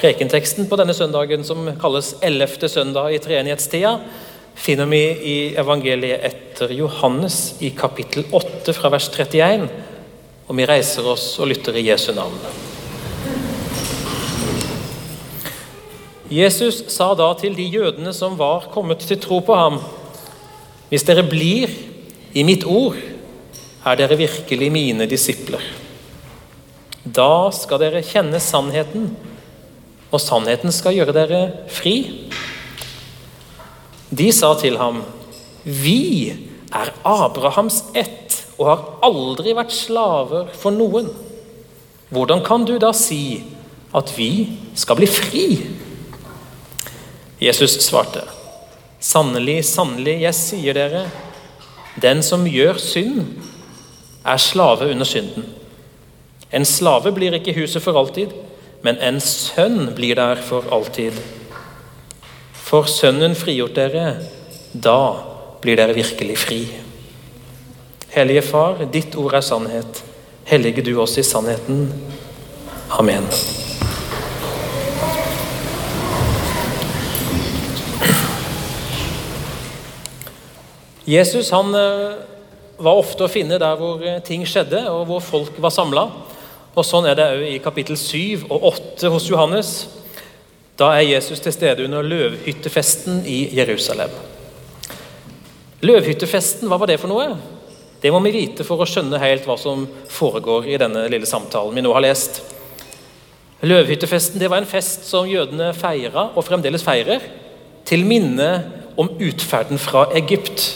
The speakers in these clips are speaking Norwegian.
Prekenteksten på denne søndagen, som kalles 11. søndag i treenighetstida, finner vi i evangeliet etter Johannes i kapittel 8 fra vers 31. Og vi reiser oss og lytter i Jesu navn. Jesus sa da til de jødene som var kommet til tro på ham, hvis dere blir i mitt ord, er dere virkelig mine disipler. Da skal dere kjenne sannheten, og sannheten skal gjøre dere fri. De sa til ham, Vi er Abrahams ett og har aldri vært slaver for noen. Hvordan kan du da si at vi skal bli fri? Jesus svarte, Sannelig, sannelig, jeg sier dere, den som gjør synd, er slave under synden. En slave blir ikke huset for alltid, men en sønn blir der for alltid. For Sønnen frigjort dere, da blir dere virkelig fri. Hellige Far, ditt ord er sannhet. Hellige du oss i sannheten. Amen. Jesus han var ofte å finne der hvor ting skjedde, og hvor folk var samla. Og Sånn er det òg i kapittel 7 og 8 hos Johannes. Da er Jesus til stede under løvhyttefesten i Jerusalem. Løvhyttefesten, hva var det for noe? Det må vi vite for å skjønne helt hva som foregår i denne lille samtalen vi nå har lest. Løvhyttefesten det var en fest som jødene feira, og fremdeles feirer, til minne om utferden fra Egypt.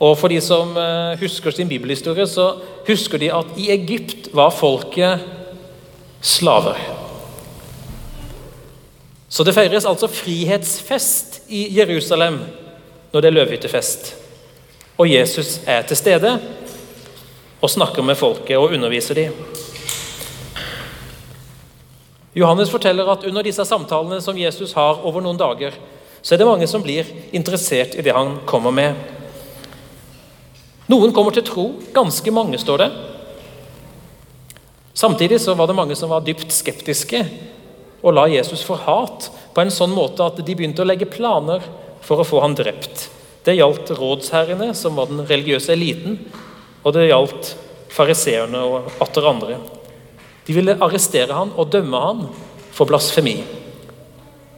Og For de som husker sin bibelhistorie, så husker de at i Egypt var folket slaver. Så det feires altså frihetsfest i Jerusalem når det er løvehyttefest. Og Jesus er til stede og snakker med folket og underviser dem. Johannes forteller at under disse samtalene som Jesus har over noen dager, så er det mange som blir interessert i det han kommer med. Noen kommer til tro. Ganske mange, står det. Samtidig så var det mange som var dypt skeptiske og la Jesus for hat på en sånn måte at de begynte å legge planer for å få han drept. Det gjaldt rådsherrene, som var den religiøse eliten, og det gjaldt fariseerne og atter andre. De ville arrestere han og dømme han for blasfemi.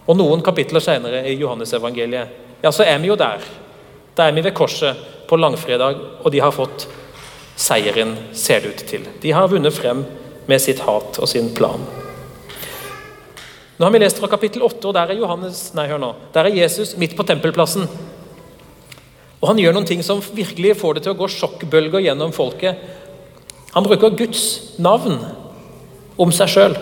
Og Noen kapitler senere i Johannesevangeliet ja, så er vi jo der. Da er vi ved korset på langfredag, og de har fått seieren, ser det ut til. De har vunnet frem med sitt hat og sin plan. Nå har vi lest fra kapittel 8, og der er, Johannes, nei, hør nå, der er Jesus midt på tempelplassen. Og Han gjør noen ting som virkelig får det til å gå sjokkbølger gjennom folket. Han bruker Guds navn om seg sjøl.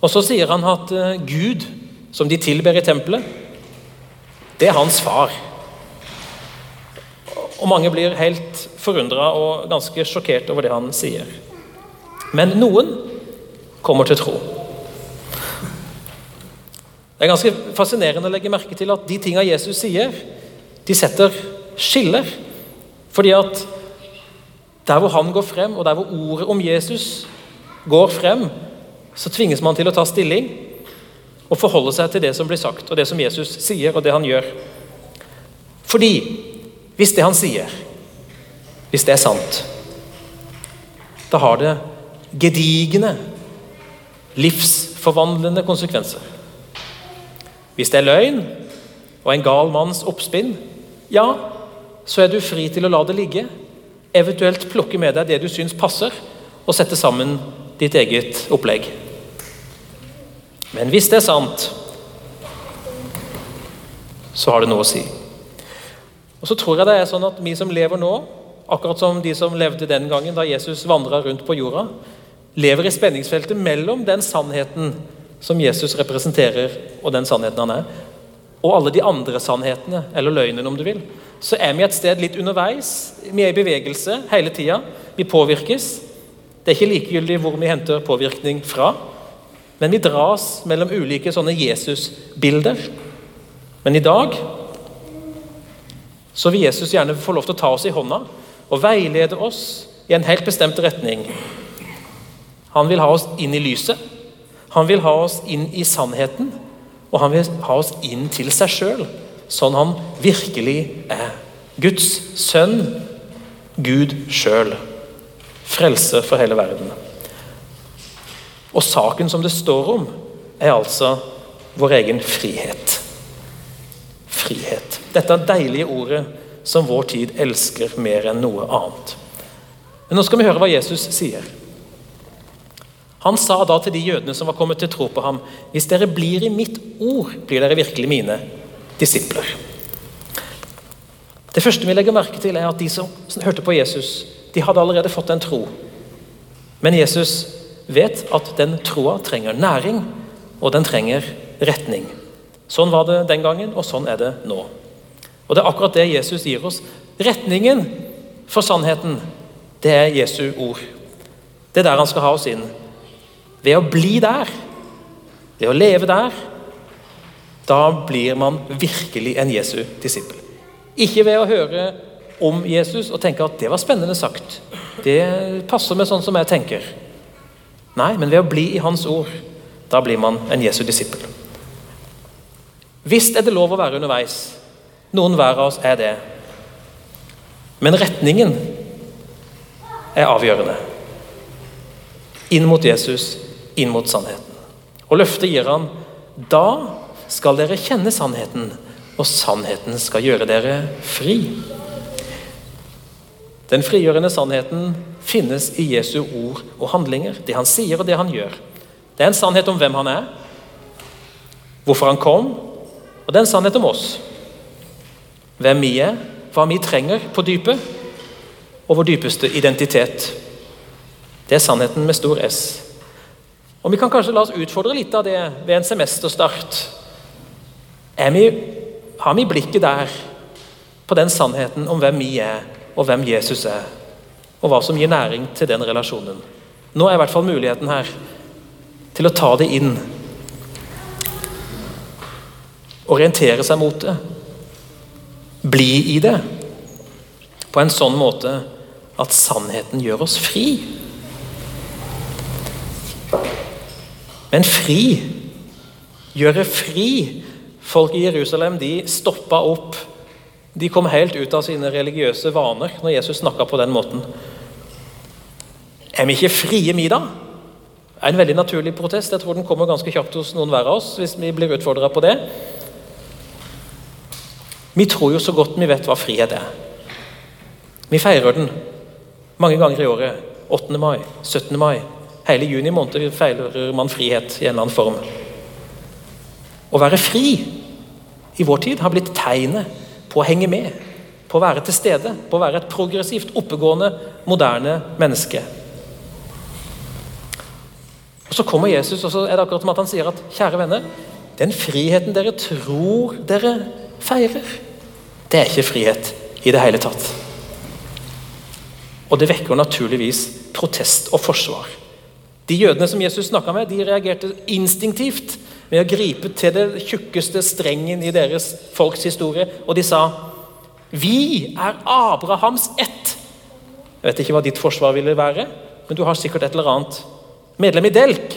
Og så sier han at Gud, som de tilber i tempelet, det er hans far. Og Mange blir helt forundra og ganske sjokkert over det han sier. Men noen kommer til tro. Det er ganske fascinerende å legge merke til at de tinga Jesus sier, de setter skiller. Fordi at der hvor han går frem, og der hvor ordet om Jesus går frem, så tvinges man til å ta stilling og forholde seg til det som blir sagt, og det som Jesus sier, og det han gjør. Fordi hvis det han sier, hvis det er sant, da har det gedigne, livsforvandlende konsekvenser. Hvis det er løgn og en gal manns oppspinn, ja, så er du fri til å la det ligge. Eventuelt plukke med deg det du syns passer, og sette sammen ditt eget opplegg. Men hvis det er sant, så har det noe å si. Og så tror jeg det er sånn at vi som lever nå, akkurat som de som levde den gangen da Jesus vandra rundt på jorda, lever i spenningsfeltet mellom den sannheten som Jesus representerer, og den sannheten han er, og alle de andre sannhetene, eller løgnene om du vil, så er vi et sted litt underveis. Vi er i bevegelse hele tida. Vi påvirkes. Det er ikke likegyldig hvor vi henter påvirkning fra. Men vi dras mellom ulike sånne Jesus-bilder. Men i dag så vil Jesus gjerne få lov til å ta oss i hånda og veilede oss i en helt bestemt retning. Han vil ha oss inn i lyset, Han vil ha oss inn i sannheten, og han vil ha oss inn til seg sjøl, sånn han virkelig er. Guds sønn, Gud sjøl. Frelse for hele verden. Og saken som det står om, er altså vår egen frihet. Frihet. Dette deilige ordet som vår tid elsker mer enn noe annet. Men nå skal vi høre hva Jesus sier. Han sa da til de jødene som var kommet til tro på ham, hvis dere blir i mitt ord, blir dere virkelig mine disipler. Det første vi legger merke til, er at de som hørte på Jesus, de hadde allerede fått en tro. Men Jesus vet at den troa trenger næring, og den trenger retning. Sånn var det den gangen, og sånn er det nå. Og det er akkurat det Jesus gir oss. Retningen for sannheten, det er Jesu ord. Det er der han skal ha oss inn. Ved å bli der, ved å leve der, da blir man virkelig en Jesu disippel. Ikke ved å høre om Jesus og tenke at det var spennende sagt. Det passer med sånn som jeg tenker. Nei, men ved å bli i Hans ord, da blir man en Jesu disippel. Visst er det lov å være underveis. Noen hver av oss er det. Men retningen er avgjørende. Inn mot Jesus, inn mot sannheten. Og løftet gir han da skal dere kjenne sannheten, og sannheten skal gjøre dere fri. Den frigjørende sannheten finnes i Jesu ord og handlinger. Det han sier og det han gjør. Det er en sannhet om hvem han er, hvorfor han kom, og det er en sannhet om oss. Hvem vi er, hva vi trenger på dypet, og vår dypeste identitet. Det er sannheten med stor S. Og Vi kan kanskje la oss utfordre litt av det ved en semesterstart. Vi, har vi blikket der på den sannheten om hvem vi er, og hvem Jesus er? Og hva som gir næring til den relasjonen? Nå er i hvert fall muligheten her til å ta det inn. Orientere seg mot det. Bli i det. På en sånn måte at sannheten gjør oss fri. Men fri, gjøre fri Folk i Jerusalem de stoppa opp. De kom helt ut av sine religiøse vaner når Jesus snakka på den måten. Er vi ikke frie, vi, da? Er en veldig naturlig protest. Jeg tror den kommer ganske kjapt hos noen hver av oss hvis vi blir utfordra på det. Vi tror jo så godt vi vet hva frihet er. Vi feirer den mange ganger i året. 8. mai, 17. mai, Hele juni måned feirer man frihet i en eller annen form. Å være fri i vår tid har blitt tegnet på å henge med, på å være til stede, på å være et progressivt, oppegående, moderne menneske. Og Så kommer Jesus, og så er det akkurat som at han sier at kjære venner, den friheten dere tror dere feirer, det er ikke frihet i det hele tatt. Og det vekker naturligvis protest og forsvar. De jødene som Jesus snakka med, de reagerte instinktivt med å gripe til det tjukkeste strengen i deres folks historie, og de sa Vi er Abrahams ett. Jeg vet ikke hva ditt forsvar ville være, men du har sikkert et eller annet. Medlem i Delk.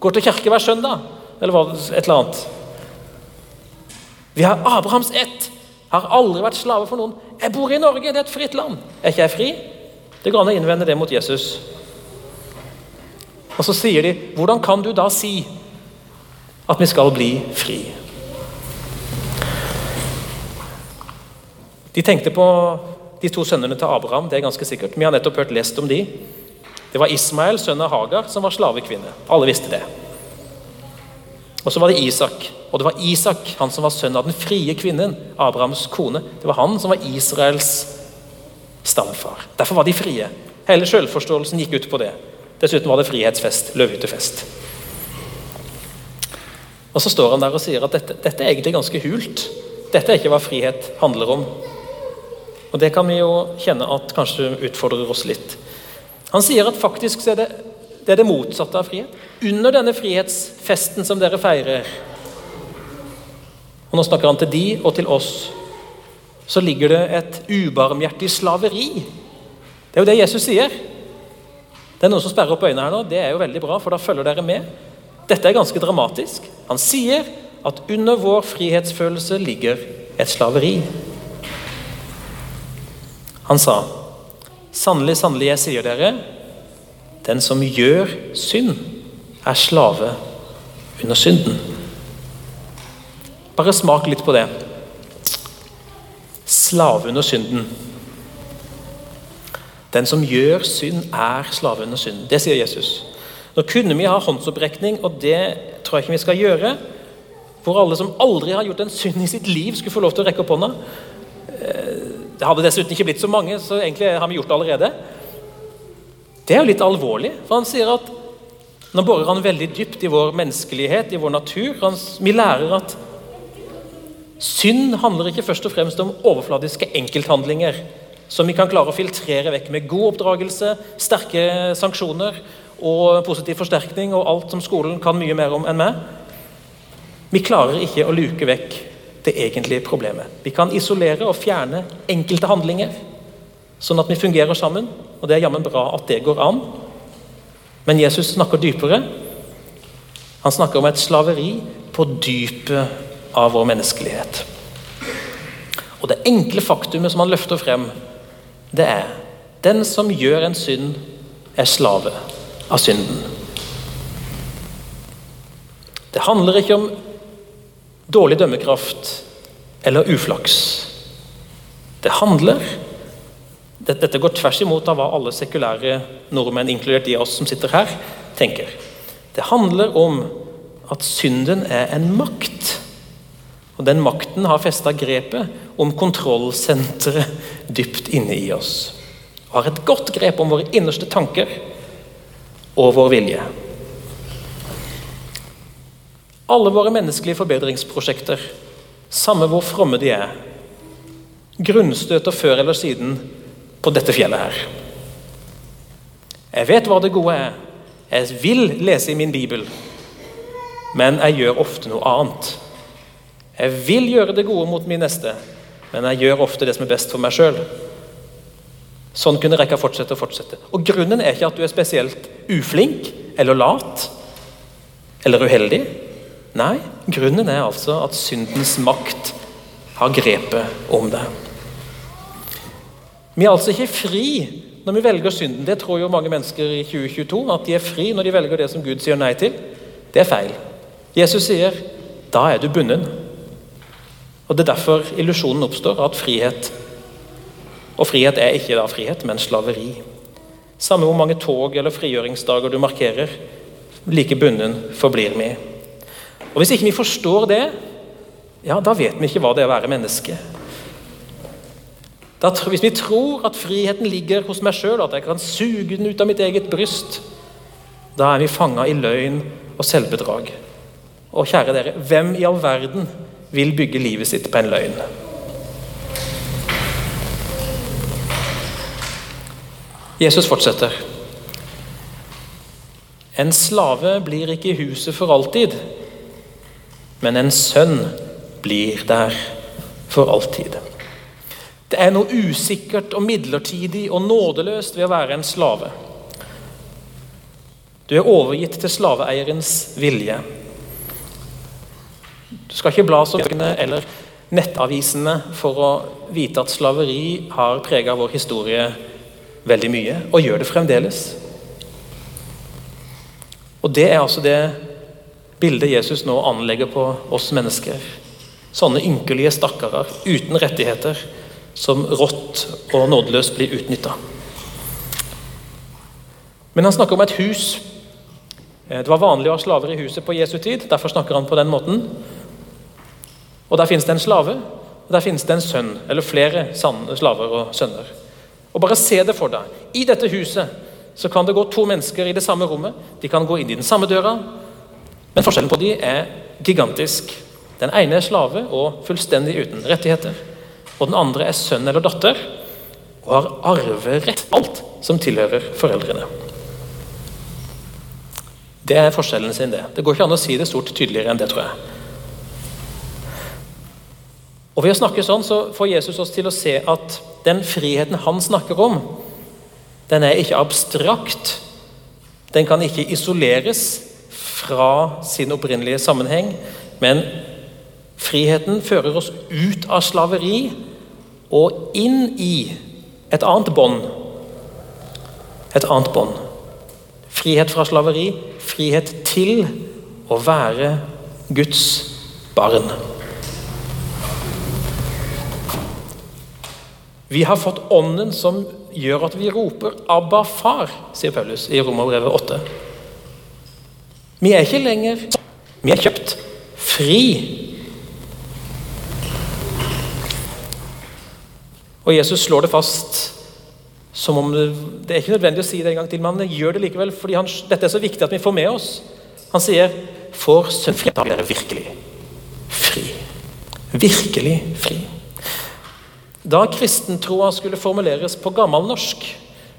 Går til kirke hver søndag. Eller et eller annet. Vi har Abrahams ett. Har aldri vært slave for noen. Jeg bor i Norge, det er et fritt land. Er ikke jeg fri? Det går an å innvende det mot Jesus. Og så sier de, 'Hvordan kan du da si at vi skal bli fri?' De tenkte på de to sønnene til Abraham. det er ganske sikkert. Vi har nettopp hørt lest om de. Det var Ismael, sønn av Hagar, som var slavekvinne. Alle visste det. Og så var det Isak. Og det var Isak, han som var sønn av den frie kvinnen, Abrahams kone. Det var han som var Israels stamfar. Derfor var de frie. Hele selvforståelsen gikk ut på det. Dessuten var det frihetsfest, løvhyttefest. Og Så står han der og sier at dette, dette, er egentlig ganske hult. Dette er ikke hva frihet handler om. Og Det kan vi jo kjenne at kanskje utfordrer oss litt. Han sier at faktisk er det, det er det motsatte av frihet. Under denne frihetsfesten som dere feirer, og nå snakker han til de og til oss, så ligger det et ubarmhjertig slaveri. Det er jo det Jesus sier. Det er noen som sperrer opp øynene her nå. Det er jo veldig bra, for da følger dere med. dette er ganske dramatisk. Han sier at under vår frihetsfølelse ligger et slaveri. Han sa, 'Sannelig, sannelig, jeg sier dere, den som gjør synd, er slave under synden.' Bare smak litt på det. Slave under synden. Den som gjør synd, er slave under synden. Det sier Jesus. Nå kunne vi ha håndsopprekning, og det ikke vi skal gjøre. Hvor alle som aldri har gjort en synd i sitt liv, skulle få lov til å rekke opp hånda. Eh, det hadde dessuten ikke blitt så mange, så egentlig har vi gjort det allerede. Det er jo litt alvorlig, for han sier at nå borer han veldig dypt i vår menneskelighet, i vår natur. vi lærer at synd handler ikke først og fremst om overfladiske enkelthandlinger som vi kan klare å filtrere vekk med god oppdragelse, sterke sanksjoner og positiv forsterkning og alt som skolen kan mye mer om enn meg. Vi klarer ikke å luke vekk det egentlige problemet. Vi kan isolere og fjerne enkelte handlinger, sånn at vi fungerer sammen. Og det er jammen bra at det går an. Men Jesus snakker dypere. Han snakker om et slaveri på dypet av vår menneskelighet. Og det enkle faktumet som han løfter frem, det er den som gjør en synd, er slave av synden. Det handler ikke om dårlig dømmekraft eller uflaks. Det handler Dette går tvers imot av hva alle sekulære nordmenn, inkludert de av oss som sitter her, tenker. Det handler om at synden er en makt. Og den makten har festa grepet om kontrollsenteret dypt inne i oss. Og har et godt grep om våre innerste tanker og vår vilje. Alle våre menneskelige forbedringsprosjekter, samme hvor fromme de er, grunnstøter før eller siden på dette fjellet her. Jeg vet hva det gode er. Jeg vil lese i min bibel, men jeg gjør ofte noe annet. Jeg vil gjøre det gode mot min neste, men jeg gjør ofte det som er best for meg sjøl. Sånn kunne rekka fortsette og fortsette. Og Grunnen er ikke at du er spesielt uflink eller lat eller uheldig. Nei, grunnen er altså at syndens makt har grepet om deg. Vi er altså ikke fri når vi velger synden. Det tror jo mange mennesker i 2022, at de er fri når de velger det som Gud sier nei til. Det er feil. Jesus sier da er du bundet. Og Det er derfor illusjonen oppstår, at frihet Og frihet er ikke da frihet, men slaveri. Samme hvor mange tog eller frigjøringsdager du markerer, like bunden forblir vi. Og Hvis ikke vi forstår det, ja, da vet vi ikke hva det er å være menneske. Da, hvis vi tror at friheten ligger hos meg sjøl, at jeg kan suge den ut av mitt eget bryst, da er vi fanga i løgn og selvbedrag. Og kjære dere, hvem i all verden vil bygge livet sitt på en løgn? Jesus fortsetter. En slave blir ikke i huset for alltid men en sønn blir der for alltid. Det er noe usikkert og midlertidig og nådeløst ved å være en slave. Du er overgitt til slaveeierens vilje. Du skal ikke bla så eller nettavisene for å vite at slaveri har prega vår historie veldig mye, og gjør det fremdeles. Og Det er altså det bildet Jesus nå anlegger på oss mennesker. Sånne ynkelige stakkarer uten rettigheter som rått og nådeløst blir utnytta. Men han snakker om et hus. Eh, det var vanlig å ha slaver i huset på Jesu tid. Derfor snakker han på den måten. Og Der finnes det en slave, og der finnes det en sønn, eller flere slaver og sønner. Og Bare se det for deg. I dette huset så kan det gå to mennesker i det samme rommet. De kan gå inn i den samme døra, men forskjellen på de er gigantisk. Den ene er slave og fullstendig uten rettigheter. Og den andre er sønn eller datter og har arverett alt som tilhører foreldrene. Det er forskjellen sin, det. Det går ikke an å si det stort tydeligere enn det, tror jeg. Og Ved å snakke sånn så får Jesus oss til å se at den friheten han snakker om, den er ikke abstrakt. Den kan ikke isoleres fra sin opprinnelige sammenheng. Men friheten fører oss ut av slaveri og inn i et annet bånd. Et annet bånd. Frihet fra slaveri, frihet til å være Guds barn. Vi har fått Ånden som gjør at vi roper 'Abba, far', sier Paulus i Romerbrevet 8. Vi er ikke lenger Vi er kjøpt fri. Og Jesus slår det fast som om det, det er ikke nødvendig å si det en gang til, men han gjør det likevel fordi han, dette er så viktig at vi får med oss. Han sier 'For sønn da blir dere virkelig fri'. Virkelig fri. Da kristentroa skulle formuleres på gammelnorsk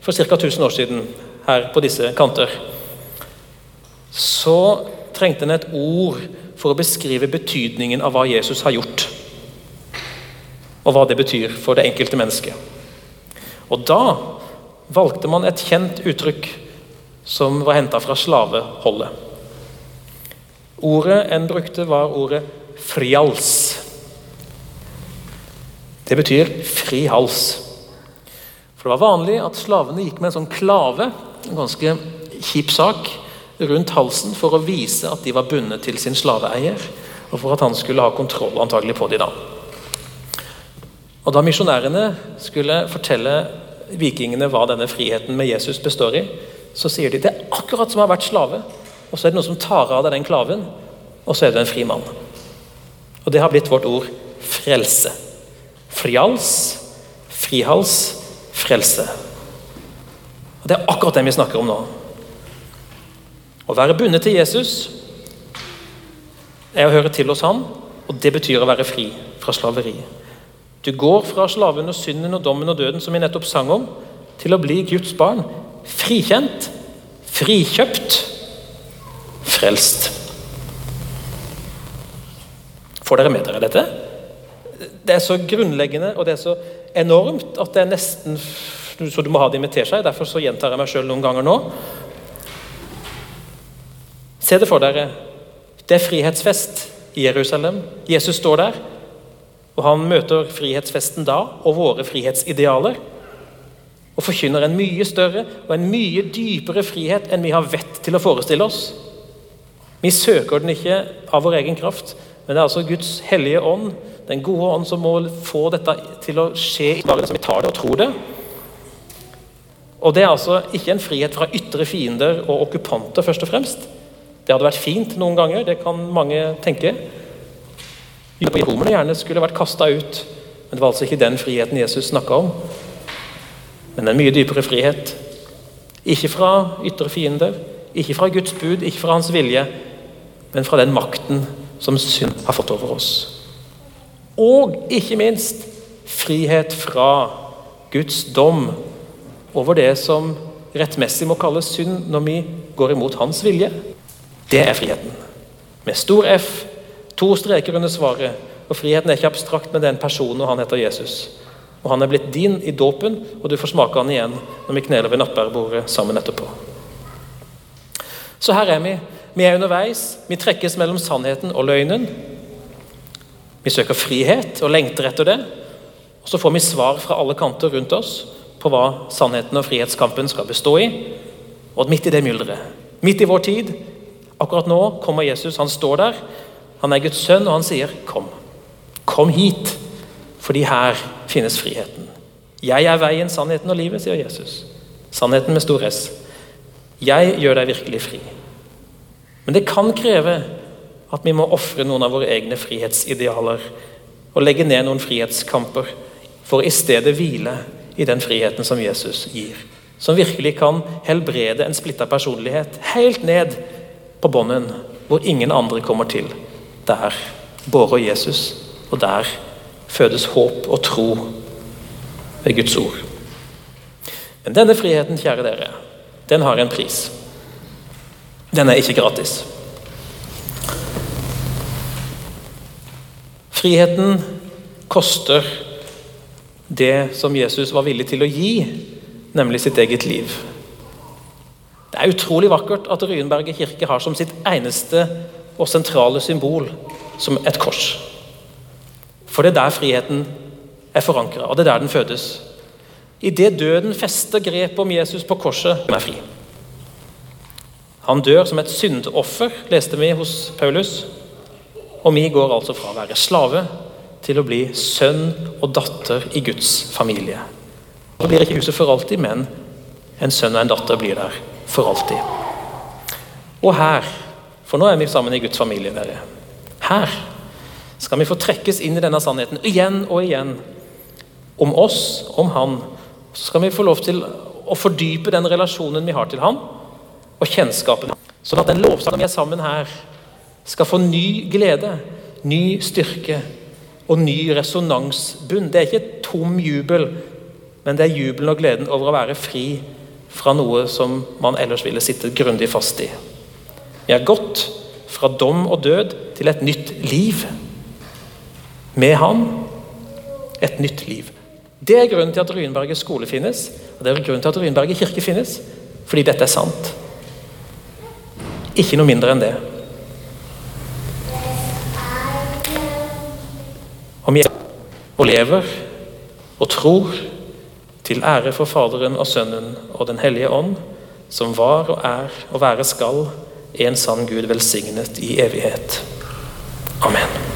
for ca. 1000 år siden, her på disse kanter, så trengte en et ord for å beskrive betydningen av hva Jesus har gjort. Og hva det betyr for det enkelte mennesket. Og da valgte man et kjent uttrykk som var henta fra slaveholdet. Ordet en brukte, var ordet 'frials'. Det betyr fri hals. For Det var vanlig at slavene gikk med en sånn klave, en ganske kjip sak, rundt halsen for å vise at de var bundet til sin slaveeier, og for at han skulle ha kontroll antagelig på de da. Og Da misjonærene skulle fortelle vikingene hva denne friheten med Jesus består i, så sier de det er akkurat som å ha vært slave. Og så er det noen som tar av deg den klaven, og så er du en fri mann. Og det har blitt vårt ord frelse. Frials, frihals, frelse. Og Det er akkurat det vi snakker om nå. Å være bundet til Jesus er å høre til hos ham, og det betyr å være fri fra slaveri. Du går fra slaven og synden og dommen og døden, som vi nettopp sang om, til å bli Guds barn. Frikjent, frikjøpt, frelst. Får dere med dere dette? Det er så grunnleggende og det er så enormt at det er nesten så du må ha det med teskje. Derfor så gjentar jeg meg sjøl noen ganger nå. Se det for dere. Det er frihetsfest i Jerusalem. Jesus står der. Og han møter frihetsfesten da, og våre frihetsidealer. Og forkynner en mye større og en mye dypere frihet enn vi har vett til å forestille oss. Vi søker den ikke av vår egen kraft, men det er altså Guds hellige ånd, den gode ånd, som må få dette til å skje bare som vi tar det og tror det. Og det er altså ikke en frihet fra ytre fiender og okkupanter, først og fremst. Det hadde vært fint noen ganger, det kan mange tenke romerne gjerne skulle vært kasta ut. Men det var altså ikke den friheten Jesus snakka om. Men en mye dypere frihet. Ikke fra ytre fiender, ikke fra Guds bud, ikke fra hans vilje, men fra den makten som synd har fått over oss. Og ikke minst frihet fra Guds dom over det som rettmessig må kalles synd når vi går imot hans vilje. Det er friheten. Med stor F To streker under svaret. Og friheten er ikke abstrakt, men det er en person, og han heter Jesus. Og Han er blitt din i dåpen, og du får smake han igjen når vi kneler ved nattbærbordet sammen etterpå. Så her er vi. Vi er underveis. Vi trekkes mellom sannheten og løgnen. Vi søker frihet og lengter etter det. Og Så får vi svar fra alle kanter rundt oss på hva sannheten og frihetskampen skal bestå i. Og midt i det mylderet, midt i vår tid, akkurat nå kommer Jesus. Han står der han er Guds sønn, og han sier, 'Kom. Kom hit, fordi her finnes friheten.' 'Jeg er veien, sannheten og livet', sier Jesus. Sannheten med stor S. Jeg gjør deg virkelig fri. Men det kan kreve at vi må ofre noen av våre egne frihetsidealer og legge ned noen frihetskamper for i stedet hvile i den friheten som Jesus gir. Som virkelig kan helbrede en splitta personlighet helt ned på bånden, hvor ingen andre kommer til. Der bårer Jesus, og der fødes håp og tro ved Guds ord. Men denne friheten, kjære dere, den har en pris. Den er ikke gratis. Friheten koster det som Jesus var villig til å gi, nemlig sitt eget liv. Det er utrolig vakkert at Ryenberget kirke har som sitt eneste og sentrale symbol som et kors. For det er der friheten er forankra, og det er der den fødes. Idet døden fester grep om Jesus på korset, er fri. Han dør som et syndoffer, leste vi hos Paulus. Og vi går altså fra å være slave til å bli sønn og datter i Guds familie. Så blir ikke huset for alltid, men en sønn og en datter blir der for alltid. Og her, for nå er vi sammen i Guds familie, dere. Her skal vi få trekkes inn i denne sannheten igjen og igjen. Om oss, om Han. Så skal vi få lov til å fordype den relasjonen vi har til Han, og kjennskapen. Sånn at den lovsangen vi er sammen her, skal få ny glede, ny styrke og ny resonansbunn. Det er ikke tom jubel, men det er jubelen og gleden over å være fri fra noe som man ellers ville sittet grundig fast i. Vi har gått fra dom og død til et nytt liv. Med Han et nytt liv. Det er grunnen til at Ryenberget skole finnes, og det er grunnen til at Ryenberget kirke finnes. Fordi dette er sant. Ikke noe mindre enn det. Om jeg og lever og tror til ære for Faderen og Sønnen og Den hellige ånd, som var og er og være skal, en sann Gud velsignet i evighet. Amen.